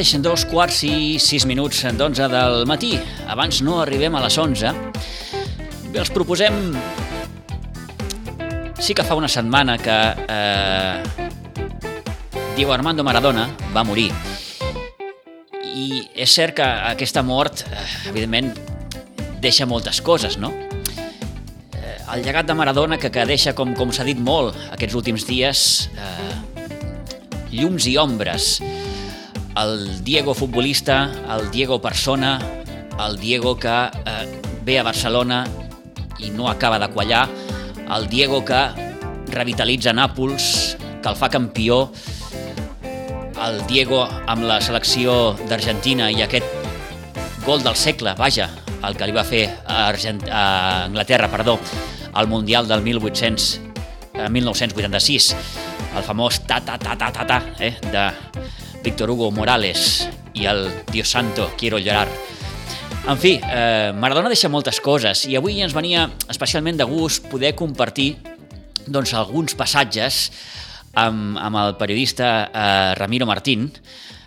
mateix dos quarts i sis minuts d'onze del matí. Abans no arribem a les 11. Bé, els proposem... Sí que fa una setmana que eh, Diego Armando Maradona va morir. I és cert que aquesta mort, eh, evidentment, deixa moltes coses, no? Eh, el llegat de Maradona, que, que deixa, com, com s'ha dit molt aquests últims dies, eh, llums i ombres. El Diego futbolista, el Diego persona, el Diego que eh, ve a Barcelona i no acaba de quallar, el Diego que revitalitza Nàpols, que el fa campió, el Diego amb la selecció d'Argentina i aquest gol del segle, vaja, el que li va fer a, Argent a Anglaterra, perdó, al Mundial del 1800, eh, 1986, el famós ta-ta-ta-ta-ta-ta eh, de Víctor Hugo Morales i el Dios Santo, quiero llorar. En fi, eh, Maradona deixa moltes coses i avui ens venia especialment de gust poder compartir doncs, alguns passatges amb, amb el periodista eh, Ramiro Martín,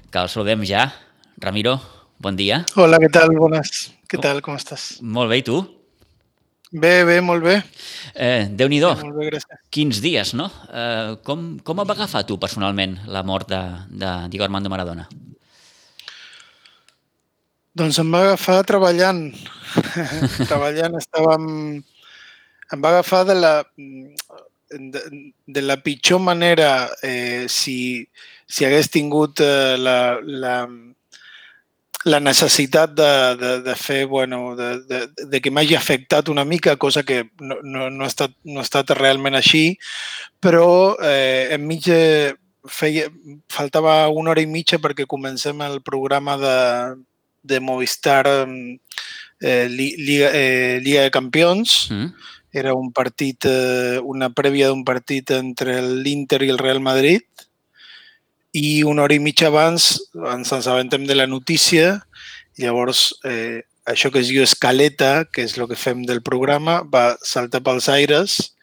que el saludem ja. Ramiro, bon dia. Hola, què tal? Bones. Què tal? Com estàs? Molt bé, i tu? Bé, bé, molt bé. Eh, Déu-n'hi-do. Quins dies, no? Eh, com, com et va agafar tu personalment la mort de, de Diego Armando Maradona? Doncs em va agafar treballant. treballant estàvem... Em va agafar de la, de, de la pitjor manera eh, si, si hagués tingut eh, la, la, la necessitat de, de, de fer, bueno, de, de, de que m'hagi afectat una mica, cosa que no, no, no, ha, estat, no ha estat realment així, però eh, enmig feia, faltava una hora i mitja perquè comencem el programa de, de Movistar eh, Liga, eh, Liga de Campions, mm. era un partit, eh, una prèvia d'un partit entre l'Inter i el Real Madrid i una hora i mitja abans ens assabentem de la notícia. Llavors eh, això que es diu escaleta, que és el que fem del programa, va saltar pels aires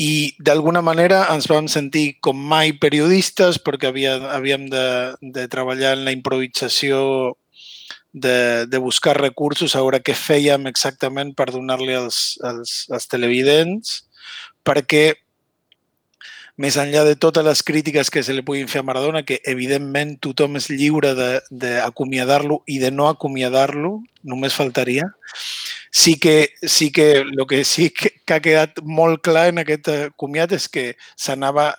i d'alguna manera ens vam sentir com mai periodistes perquè havia, havíem de, de treballar en la improvisació de, de buscar recursos, a veure què fèiem exactament per donar-li als, als, als televidents, perquè més enllà de totes les crítiques que se li puguin fer a Maradona, que evidentment tothom és lliure d'acomiadar-lo i de no acomiadar-lo, només faltaria, sí que, sí que el que sí que, ha quedat molt clar en aquest comiat és que s'anava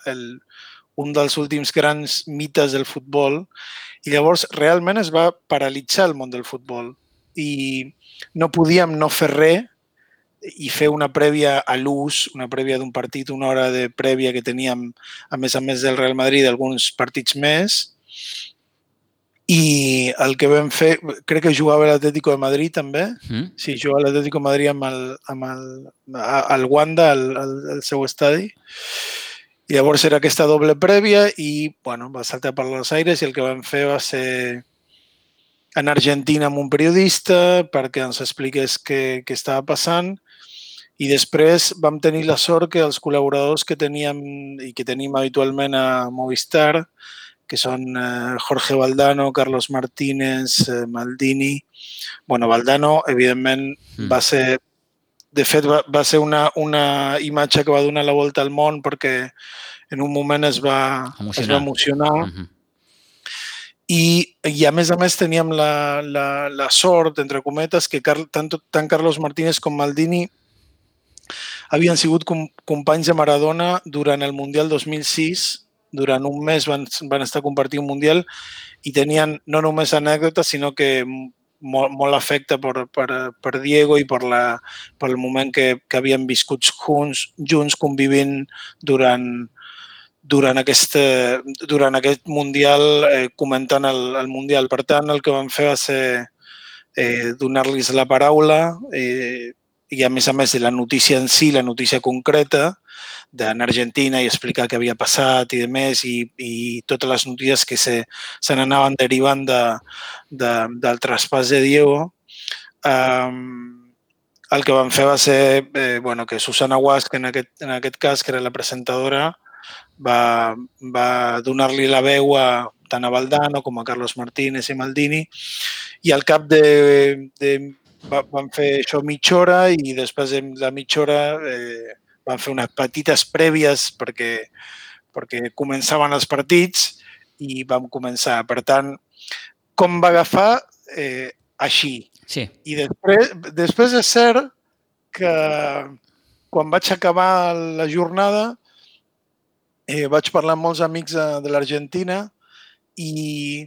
un dels últims grans mites del futbol i llavors realment es va paralitzar el món del futbol i no podíem no fer res i fer una prèvia a l'ús, una prèvia d'un partit, una hora de prèvia que teníem, a més a més del Real Madrid, alguns partits més. I el que vam fer, crec que jugava l'Atlético de Madrid també. Mm. Sí, jugava l'Atlético de Madrid amb el, amb el, al Wanda, al, al, al seu estadi. I llavors era aquesta doble prèvia i bueno, va saltar per les aires i el que vam fer va ser en Argentina amb un periodista perquè ens expliqués què, què estava passant i després vam tenir la sort que els col·laboradors que teníem i que tenim habitualment a Movistar, que són eh, Jorge Valdano, Carlos Martínez, eh, Maldini... bueno, Valdano, evidentment, mm. va ser de fet, va, va ser una, una imatge que va donar la volta al món perquè en un moment es va emocionar. Es va emocionar. Uh -huh. I, I a més a més teníem la, la, la sort, entre cometes, que Car tant, tant Carlos Martínez com Maldini havien sigut com, companys de Maradona durant el Mundial 2006. Durant un mes van, van estar compartint un Mundial i tenien no només anècdotes, sinó que molt, molt afecte per, per, per Diego i per, la, per el moment que, que havien viscut junts, junts convivint durant, durant, aquest, durant aquest Mundial, eh, comentant el, el Mundial. Per tant, el que vam fer va ser eh, donar-los la paraula eh, i, a més a més, de la notícia en si, la notícia concreta, d'anar a Argentina i explicar què havia passat i de més i, i totes les notícies que se, se n'anaven derivant de, de, del traspàs de Diego. Um, el que vam fer va ser eh, bueno, que Susana Guas, que en aquest, en aquest cas, que era la presentadora, va, va donar-li la veu a tant a Valdano com a Carlos Martínez i Maldini, i al cap de, de van fer això mitja hora i després de la mitja hora eh, van fer unes petites prèvies perquè, perquè començaven els partits i vam començar. Per tant, com va agafar? Eh, així. Sí. I després, després és cert que quan vaig acabar la jornada eh, vaig parlar amb molts amics de, de l'Argentina i,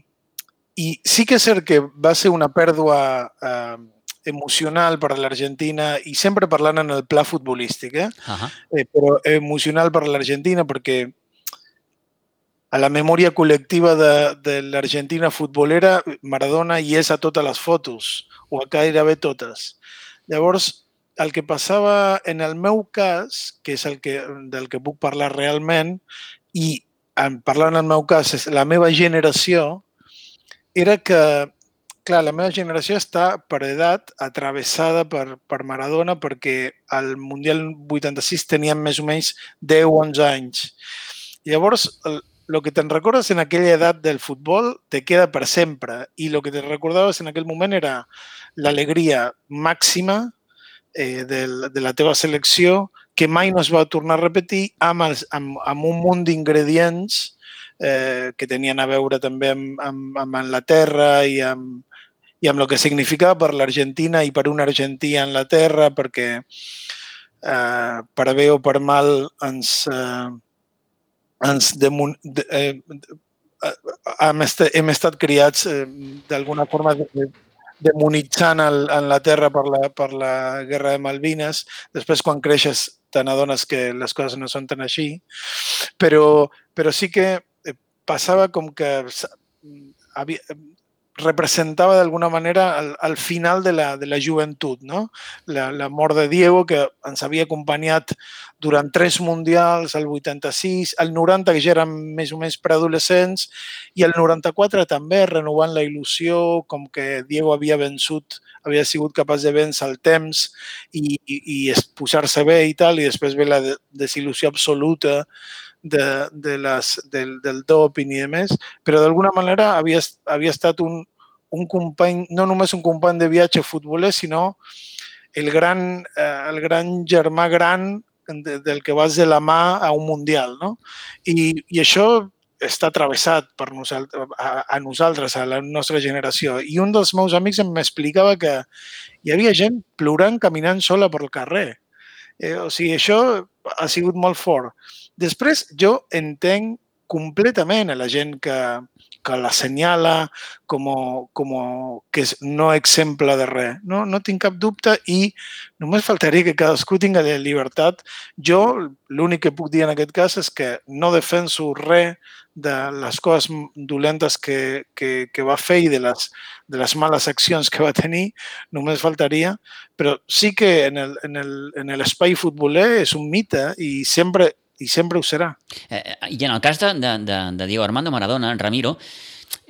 i sí que és cert que va ser una pèrdua eh, emocional per a l'Argentina i sempre parlant en el pla futbolístic, eh? Uh -huh. eh però emocional per a l'Argentina perquè a la memòria col·lectiva de, de l'Argentina futbolera Maradona hi és a totes les fotos, o a gairebé totes. Llavors, el que passava en el meu cas, que és el que, del que puc parlar realment, i en parlant en el meu cas, és la meva generació, era que clar, la meva generació està per edat atravessada per, per Maradona perquè al Mundial 86 teníem més o menys 10-11 anys. Llavors, el, el que te'n recordes en aquella edat del futbol te queda per sempre i el que te recordaves en aquell moment era l'alegria màxima eh, del, de la teva selecció que mai no es va tornar a repetir amb, els, amb, amb un munt d'ingredients eh, que tenien a veure també amb, amb, amb Anglaterra i amb, i amb el que significava per l'Argentina i per un argentí a Anglaterra, perquè eh, per bé o per mal ens, eh, ens de, eh, hem, estat, hem estat criats eh, d'alguna forma de, demonitzant Anglaterra per la, per la guerra de Malvines. Després, quan creixes, te n'adones que les coses no són tan així. Però, però sí que eh, passava com que havia, representava d'alguna manera al, al final de la, de la joventut, no? La, la mort de Diego, que ens havia acompanyat durant tres mundials, el 86, el 90, que ja érem més o menys preadolescents, i el 94 també, renovant la il·lusió, com que Diego havia vençut, havia sigut capaç de vèncer el temps i, i, i posar-se bé i tal, i després ve la desil·lusió absoluta de, de les, del, del doping i demés, però d'alguna manera havia, havia estat un, un company, no només un company de viatge futboler, sinó el gran, eh, el gran germà gran de, del que vas de la mà a un mundial. No? I, I això està travessat per nosaltres, a, a nosaltres, a la nostra generació. I un dels meus amics em m'explicava que hi havia gent plorant caminant sola per el carrer. Eh, o sigui, això ha sigut molt fort. Després, jo entenc completament a la gent que, que l'assenyala com, com que és no exemple de res. No, no tinc cap dubte i només faltaria que cadascú tingui la llibertat. Jo l'únic que puc dir en aquest cas és que no defenso res de les coses dolentes que, que, que va fer i de les, de les males accions que va tenir, només faltaria, però sí que en l'espai futboler és un mite i sempre i sempre ho serà. Eh, eh, I en el cas de, de, de, de Diego Armando Maradona, Ramiro,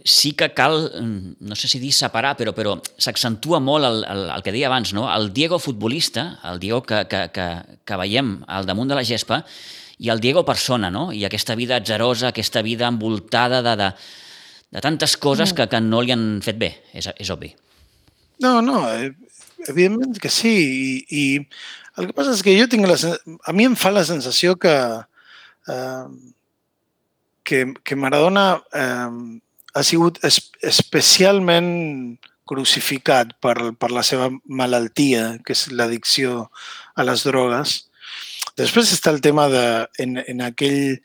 sí que cal, mm, no sé si dir separar, però, però s'accentua molt el, el, el que deia abans, no? el Diego futbolista, el Diego que, que, que, que veiem al damunt de la gespa, i el Diego persona, no? i aquesta vida atzerosa, aquesta vida envoltada de, de, de tantes coses que, que no li han fet bé, és, és obvi. No, no, eh, evidentment que sí, i, i el que passa és que jo tinc la, a mi em fa la sensació que, eh, que, que Maradona eh, ha sigut es, especialment crucificat per, per la seva malaltia, que és l'addicció a les drogues. Després està el tema de, en, en aquell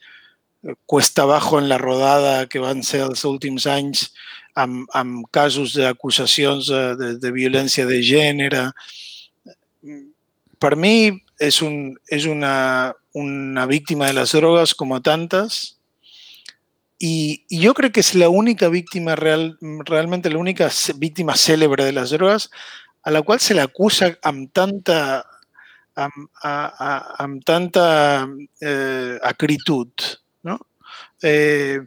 cuesta abajo en la rodada que van ser els últims anys amb, amb casos d'acusacions de, de, de violència de gènere, per mi és, un, és una, una víctima de les drogues com a tantes i, i jo crec que és l'única víctima real, realment l'única víctima cèlebre de les drogues a la qual se l'acusa amb tanta amb, a, a, amb tanta eh, acritud, no? Eh,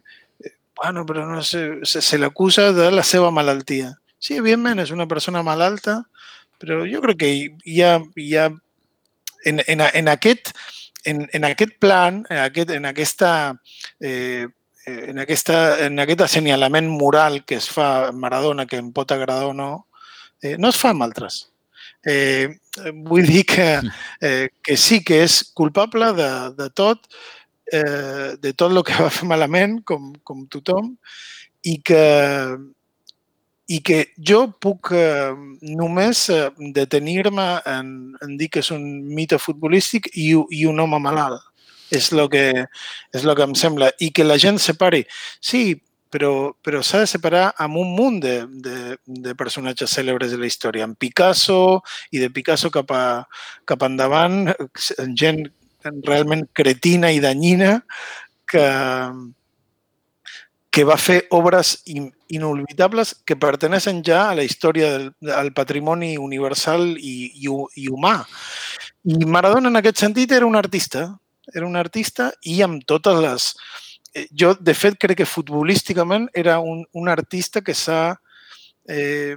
bueno, però no sé, se, se l'acusa de la seva malaltia. Sí, evidentment, és una persona malalta, però jo crec que hi ha, hi ha en, en, en, aquest, en, en aquest plan, en, aquest, en aquesta eh, en, aquesta, en aquest assenyalament moral que es fa Maradona, que em pot agradar o no, eh, no es fa amb altres. Eh, vull dir que, eh, que sí que és culpable de, de tot, eh, de tot el que va fer malament, com, com tothom, i que, i que jo puc eh, només eh, detenir-me en, en dir que és un mite futbolístic i, i un home malalt. És el que, és lo que em sembla. I que la gent separi. Sí, però, però s'ha de separar amb un munt de, de, de personatges cèlebres de la història. En Picasso i de Picasso cap, a, cap endavant, gent realment cretina i danyina que, que va fer obres inolvidables que pertenecen ja a la història del, al patrimoni universal i, i, i humà. I Maradona, en aquest sentit, era un artista. Era un artista i amb totes les... Eh, jo, de fet, crec que futbolísticament era un, un artista que s'ha eh,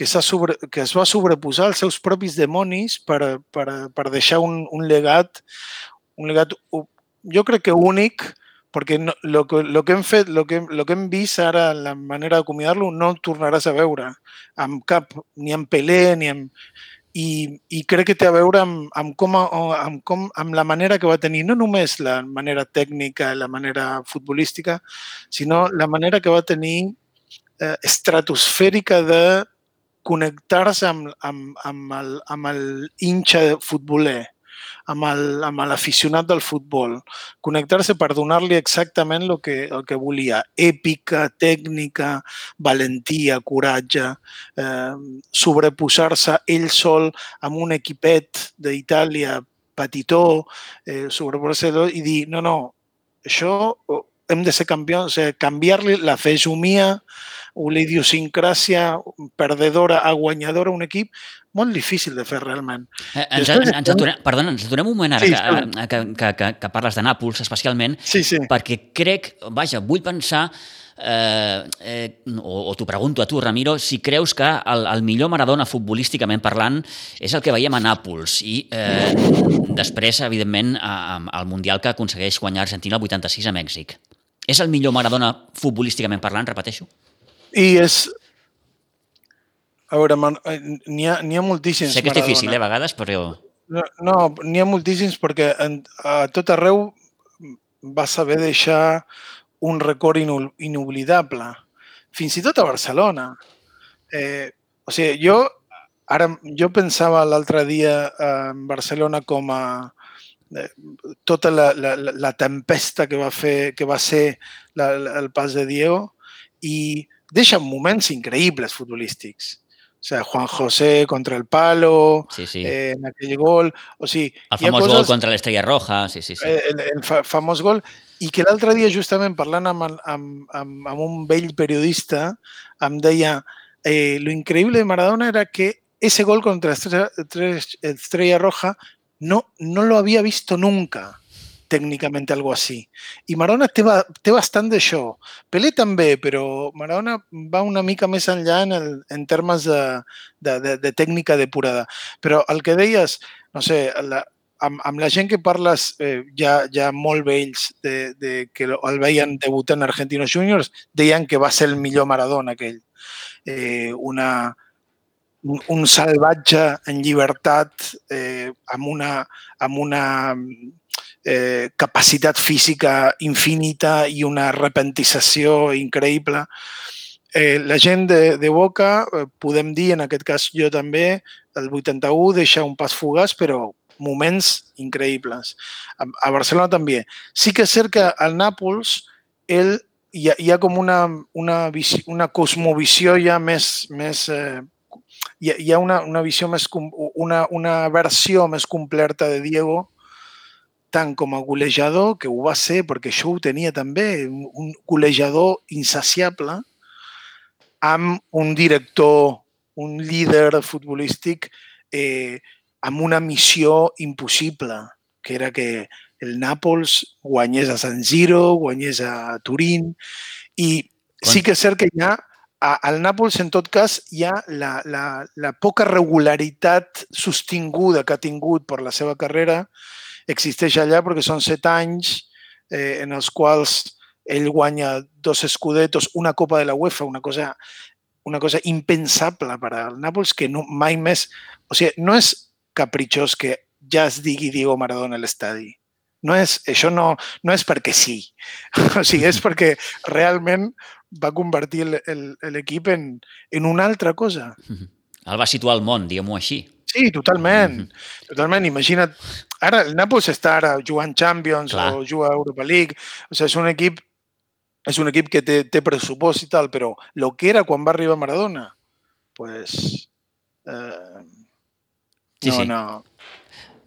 que, sobre, que es va sobreposar als seus propis demonis per, per, per deixar un, un legat, un legat, jo crec que únic, perquè no, lo, que, lo que hem fet, lo que, lo que hem vist ara, la manera d'acomiadar-lo, no el tornaràs a veure amb cap, ni amb Pelé, ni amb... I, i crec que té a veure amb, amb, com, amb, com, amb la manera que va tenir, no només la manera tècnica, la manera futbolística, sinó la manera que va tenir eh, estratosfèrica de connectar-se amb, amb, amb, el, amb el hinxa futboler, amb l'aficionat del futbol, connectar-se per donar-li exactament el que, el que volia, èpica, tècnica, valentia, coratge, eh, sobreposar-se ell sol amb un equipet d'Itàlia petitó, eh, sobreposar-se i dir, no, no, això hem de ser campions, o sigui, canviar-li la fesomia una idiosincràsia perdedora a guanyadora un equip molt difícil de fer realment. Eh, ens, Després, ens, aturem, perdona, ens aturem un moment ara sí, que, que, que, que, que parles de Nàpols especialment, sí, sí. perquè crec, vaja, vull pensar eh, eh, o, o t'ho pregunto a tu, Ramiro, si creus que el, el millor Maradona futbolísticament parlant és el que veiem a Nàpols i eh, després, evidentment, al Mundial que aconsegueix guanyar Argentina el 86 a Mèxic. És el millor Maradona futbolísticament parlant, repeteixo? I és... A veure, eh, n'hi ha, ha moltíssims. Sé que és Maradona. difícil, eh, a vegades, però... No, no n'hi ha moltíssims perquè en, a tot arreu va saber deixar un record inoblidable. Fins i tot a Barcelona. Eh, o sigui, jo ara jo pensava l'altre dia en Barcelona com a eh, tota la, la, la tempesta que va fer que va ser la, la, el pas de Diego i deixen moments increïbles futbolístics. O sea, Juan José contra el palo, sí, sí. Eh, en aquell gol... O sigui, el famós coses, gol contra l'Estrella Roja, sí, sí. sí. Eh, el, el fa, famós gol. I que l'altre dia, justament parlant amb, amb, amb, amb un vell periodista, em deia eh, lo increïble de Maradona era que ese gol contra Estrella Roja no, no lo había visto nunca. tècnicament algo així. I Maradona té, té bastant d'això. Pelé també, però Maradona va una mica més enllà en, el, en termes de, de, de, de tècnica depurada. Però el que deies, no sé, la, amb, amb la gent que parles eh, ja, ja molt vells de, de que el veien debutar en Argentinos Juniors, deien que va ser el millor Maradona aquell. Eh, una, un, salvatge en llibertat eh, amb una, amb una eh, capacitat física infinita i una repentització increïble. Eh, la gent de, de Boca, eh, podem dir, en aquest cas jo també, el 81 deixa un pas fugaç, però moments increïbles. A, a Barcelona també. Sí que és cert que al Nàpols ell hi ha, hi ha com una, una, una cosmovisió ja més, més eh, hi ha, hi ha una, una visió més, una, una versió més completa de Diego tant com a golejador, que ho va ser perquè això ho tenia també, un golejador insaciable, amb un director, un líder futbolístic eh, amb una missió impossible, que era que el Nàpols guanyés a San Siro, guanyés a Turín, i sí que és cert que hi ha al Nàpols, en tot cas, hi ha la, la, la poca regularitat sostinguda que ha tingut per la seva carrera, existeix allà perquè són set anys eh, en els quals ell guanya dos escudetos, una Copa de la UEFA, una cosa, una cosa impensable per al Nàpols que no, mai més... O sigui, no és capritxós que ja es digui Diego Maradona a l'estadi. No és, això no, no és perquè sí. O sigui, és perquè realment va convertir l'equip en, en una altra cosa. El va situar al món, diguem-ho així. Sí, totalment. Mm -hmm. Totalment. Imagina't, ara el Nàpols està ara jugant Champions Clar. o juga Europa League. O sigui, és un equip és un equip que té, té pressupost i tal, però el que era quan va arribar Maradona, pues, eh, sí, no, sí. no,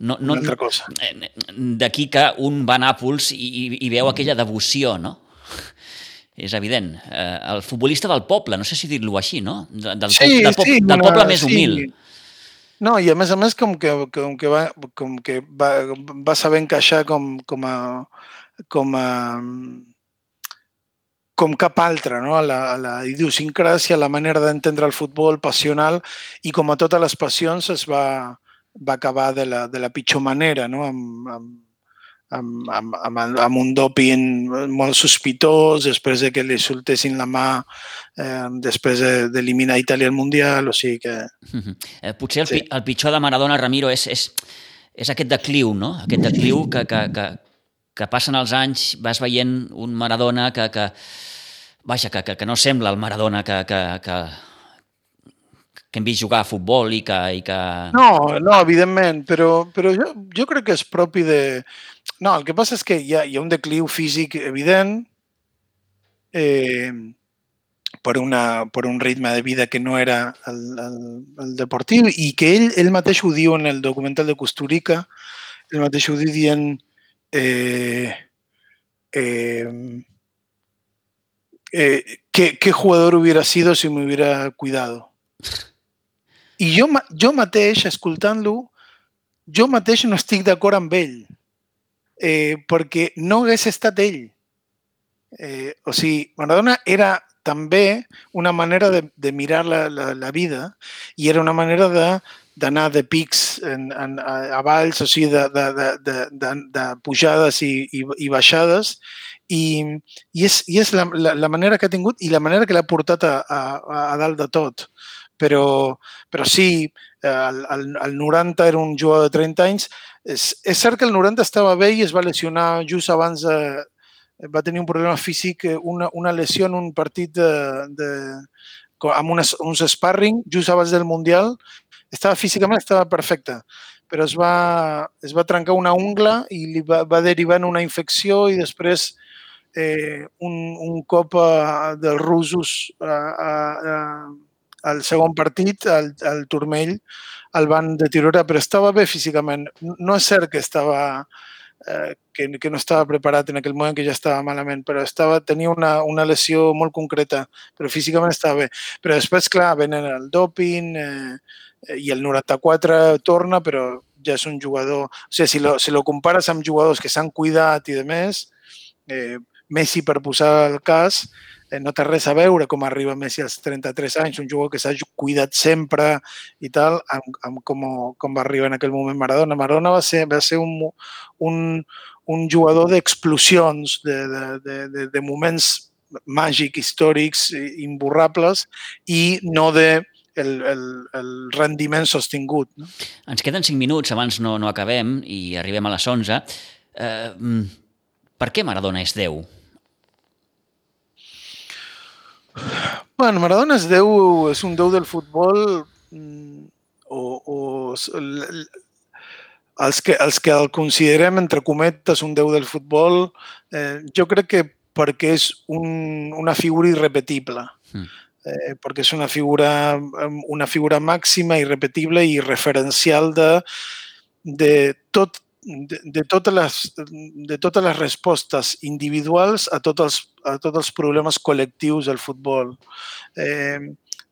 no, no, una altra cosa. Eh, D'aquí que un va a Nàpols i, i, i veu aquella devoció, no? És evident. Eh, el futbolista del poble, no sé si dir-lo així, no? De, del, Sí, del, po sí, del una- poble més sí. humil. No, i a més a més com que, com que, va, com que va, va saber encaixar com, com a, com a com cap altre, no? a, la, a la idiosincràsia, a la manera d'entendre el futbol passional i com a totes les passions es va, va acabar de la, de la pitjor manera, no? amb, amb, amb, amb, amb, amb un doping molt sospitós, després de que li soltessin la mà, eh, després de- d'eliminar Itàlia al Mundial, o sigui que... Eh, potser el, Sí. pi el pitjor de Maradona, Ramiro, és, és, és aquest decliu, no? Aquest decliu que, que, que, que passen els anys, vas veient un Maradona que, que vaja, que, que, que no sembla el Maradona que, que, que, que hem vist jugar a futbol i que... I que... No, no, evidentment, però, però jo, jo crec que és propi de... No, el que passa és que hi ha, hi ha un decliu físic evident eh, per, una, per un ritme de vida que no era el, el, el deportiu i que ell, ell mateix ho diu en el documental de Costurica, ell mateix ho diu dient eh, eh, eh, ¿qué, ¿qué jugador hubiera sido si me hubiera cuidado? I jo, jo mateix, escoltant-lo, jo mateix no estic d'acord amb ell, eh, perquè no hagués estat ell. Eh, o sigui, Maradona era també una manera de, de mirar la, la, la vida i era una manera de d'anar de pics en, en, a, a valls, o sigui, de, de, de, de, de, de pujades i, i, i baixades, i, i és, i és la, la, la manera que ha tingut i la manera que l'ha portat a, a, a dalt de tot. Però, però sí, el, el, el 90 era un jugador de 30 anys. És, és cert que el 90 estava bé i es va lesionar just abans de... Va tenir un problema físic, eh, una, una lesió en un partit de, de, amb unes, uns sparring just abans del Mundial. Estava físicament estava perfecte, però es va, es va trencar una ungla i li va, va derivar en una infecció i després eh, un, un cop a, dels russos a, a, al segon partit, al, al turmell, el van deteriorar, però estava bé físicament. No és cert que estava eh, que, que no estava preparat en aquell moment, que ja estava malament, però estava, tenia una, una lesió molt concreta, però físicament estava bé. Però després, clar, venen el doping eh, i el 94 torna, però ja és un jugador... O sigui, si lo, si lo compares amb jugadors que s'han cuidat i de més, eh, Messi, per posar el cas, eh, no té res a veure com arriba Messi als 33 anys, un jugador que s'ha cuidat sempre i tal, amb, amb com, com va arribar en aquell moment Maradona. Maradona va ser, va ser un, un, un jugador d'explosions, de, de, de, de, de moments màgics, històrics, imborrables, i no de el, el, el rendiment sostingut. No? Ens queden 5 minuts, abans no, no acabem i arribem a les 11. Eh, mm, per què Maradona és Déu? Bueno, Maradona és Déu, és un Déu del futbol mm, o, o els que, els que el considerem, entre cometes, un Déu del futbol, eh, jo crec que perquè és un, una figura irrepetible. Mm. Eh, perquè és una figura, una figura màxima, irrepetible i referencial de, de, tot, de, de, totes les, de totes les respostes individuals a tots els, a tots els problemes col·lectius del futbol. Eh,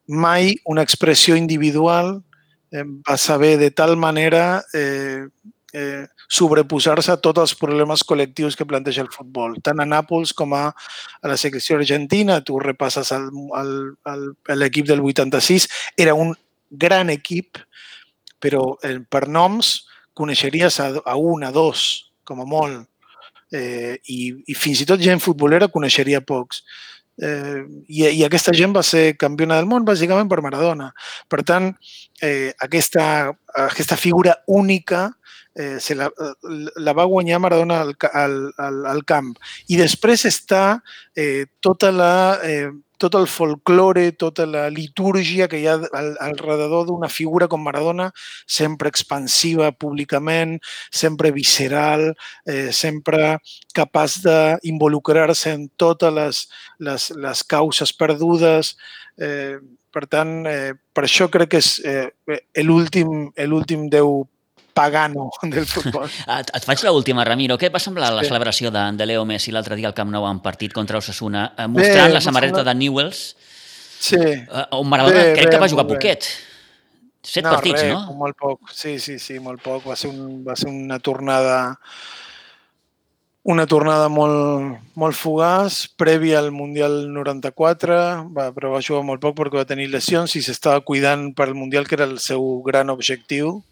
mai una expressió individual eh, va saber de tal manera eh, eh, sobreposar-se a tots els problemes col·lectius que planteja el futbol, tant a Nàpols com a, a la selecció argentina. Tu repasses l'equip del 86, era un gran equip, però eh, per noms coneixeries a, a un, a dos, com a molt. eh, i, i fins i tot gent futbolera coneixeria pocs. Eh, i, I aquesta gent va ser campiona del món bàsicament per Maradona. Per tant, eh, aquesta, aquesta figura única eh, se la, la va guanyar Maradona al, al, al, al camp. I després està eh, tota la eh, tot el folklore, tota la litúrgia que hi ha al, al redador d'una figura com Maradona, sempre expansiva públicament, sempre visceral, eh, sempre capaç d'involucrar-se en totes les, les, les causes perdudes. Eh, per tant, eh, per això crec que és eh, l'últim Déu pagano del futbol. Et, et faig l'última, Ramiro. Què va semblar la celebració de, de Leo Messi l'altre dia al Camp Nou en partit contra Osasuna, eh, mostrant bé, la samarreta de Newells? Sí. Eh, on Maradona bé, crec bé, que va jugar poquet. Set no, partits, res, no? Molt poc, sí, sí, sí, molt poc. Va ser, un, va ser una tornada una tornada molt, molt fugaç, prèvia al Mundial 94, va, però va jugar molt poc perquè va tenir lesions i s'estava cuidant per al Mundial, que era el seu gran objectiu.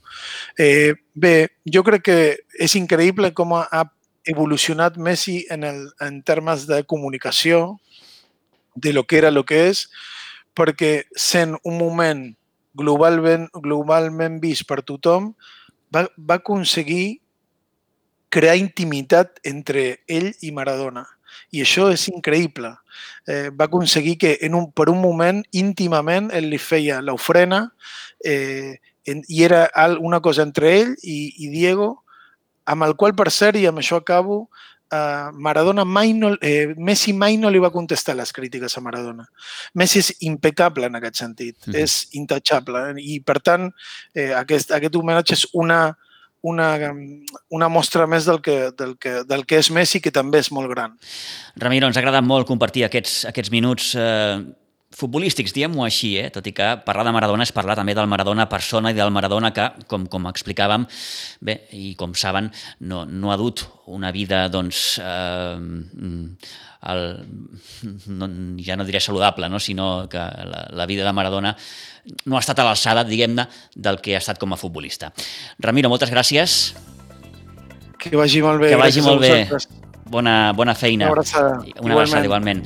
Eh, bé, jo crec que és increïble com ha evolucionat Messi en, el, en termes de comunicació, de lo que era lo que és, perquè sent un moment globalment, globalment vist per tothom, va, va aconseguir crear intimitat entre ell i Maradona. I això és increïble. Eh, va aconseguir que en un, per un moment, íntimament, ell li feia l'ofrena eh, en, i era una cosa entre ell i, i Diego, amb el qual, per cert, i amb això acabo, eh, Maradona mai no, eh, Messi mai no li va contestar les crítiques a Maradona. Messi és impecable en aquest sentit, mm -hmm. és intachable i per tant eh, aquest, aquest homenatge és una, una, una mostra més del que, del, que, del que és Messi, que també és molt gran. Ramiro, ens ha agradat molt compartir aquests, aquests minuts eh, futbolístics, diguem-ho així, eh? tot i que parlar de Maradona és parlar també del Maradona persona i del Maradona que, com, com explicàvem, bé, i com saben, no, no ha dut una vida, doncs, eh, el, no, ja no diré saludable, no? sinó que la, la vida de Maradona no ha estat a l'alçada, diguem-ne, del que ha estat com a futbolista. Ramiro, moltes gràcies. Que vagi molt bé. Que vagi molt bé. Bona, bona feina. Una abraçada. Una abraçada, igualment.